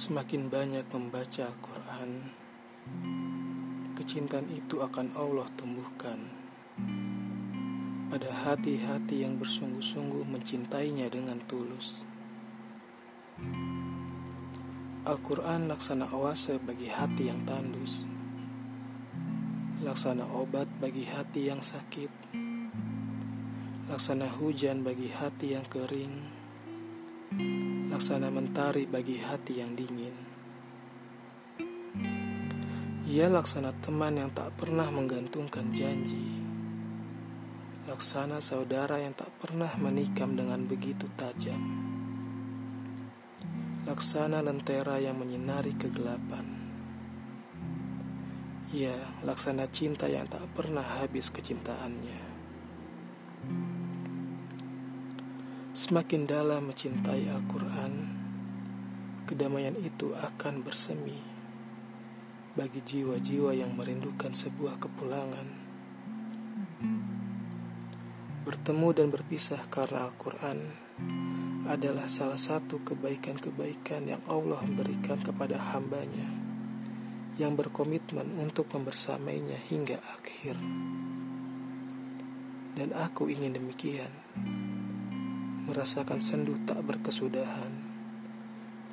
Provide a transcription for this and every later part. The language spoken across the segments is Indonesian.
Semakin banyak membaca Al-Quran, kecintaan itu akan Allah tumbuhkan pada hati-hati yang bersungguh-sungguh mencintainya dengan tulus. Al-Quran laksana oase bagi hati yang tandus, laksana obat bagi hati yang sakit, laksana hujan bagi hati yang kering laksana mentari bagi hati yang dingin. Ia laksana teman yang tak pernah menggantungkan janji. Laksana saudara yang tak pernah menikam dengan begitu tajam. Laksana lentera yang menyinari kegelapan. Ia laksana cinta yang tak pernah habis kecintaannya. Semakin dalam mencintai Al-Quran, kedamaian itu akan bersemi bagi jiwa-jiwa yang merindukan sebuah kepulangan. Bertemu dan berpisah karena Al-Quran adalah salah satu kebaikan-kebaikan yang Allah berikan kepada hambanya yang berkomitmen untuk membersamainya hingga akhir. Dan aku ingin demikian merasakan sendu tak berkesudahan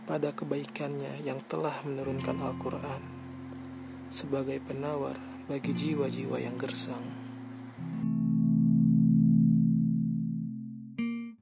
pada kebaikannya yang telah menurunkan Al-Quran sebagai penawar bagi jiwa-jiwa yang gersang.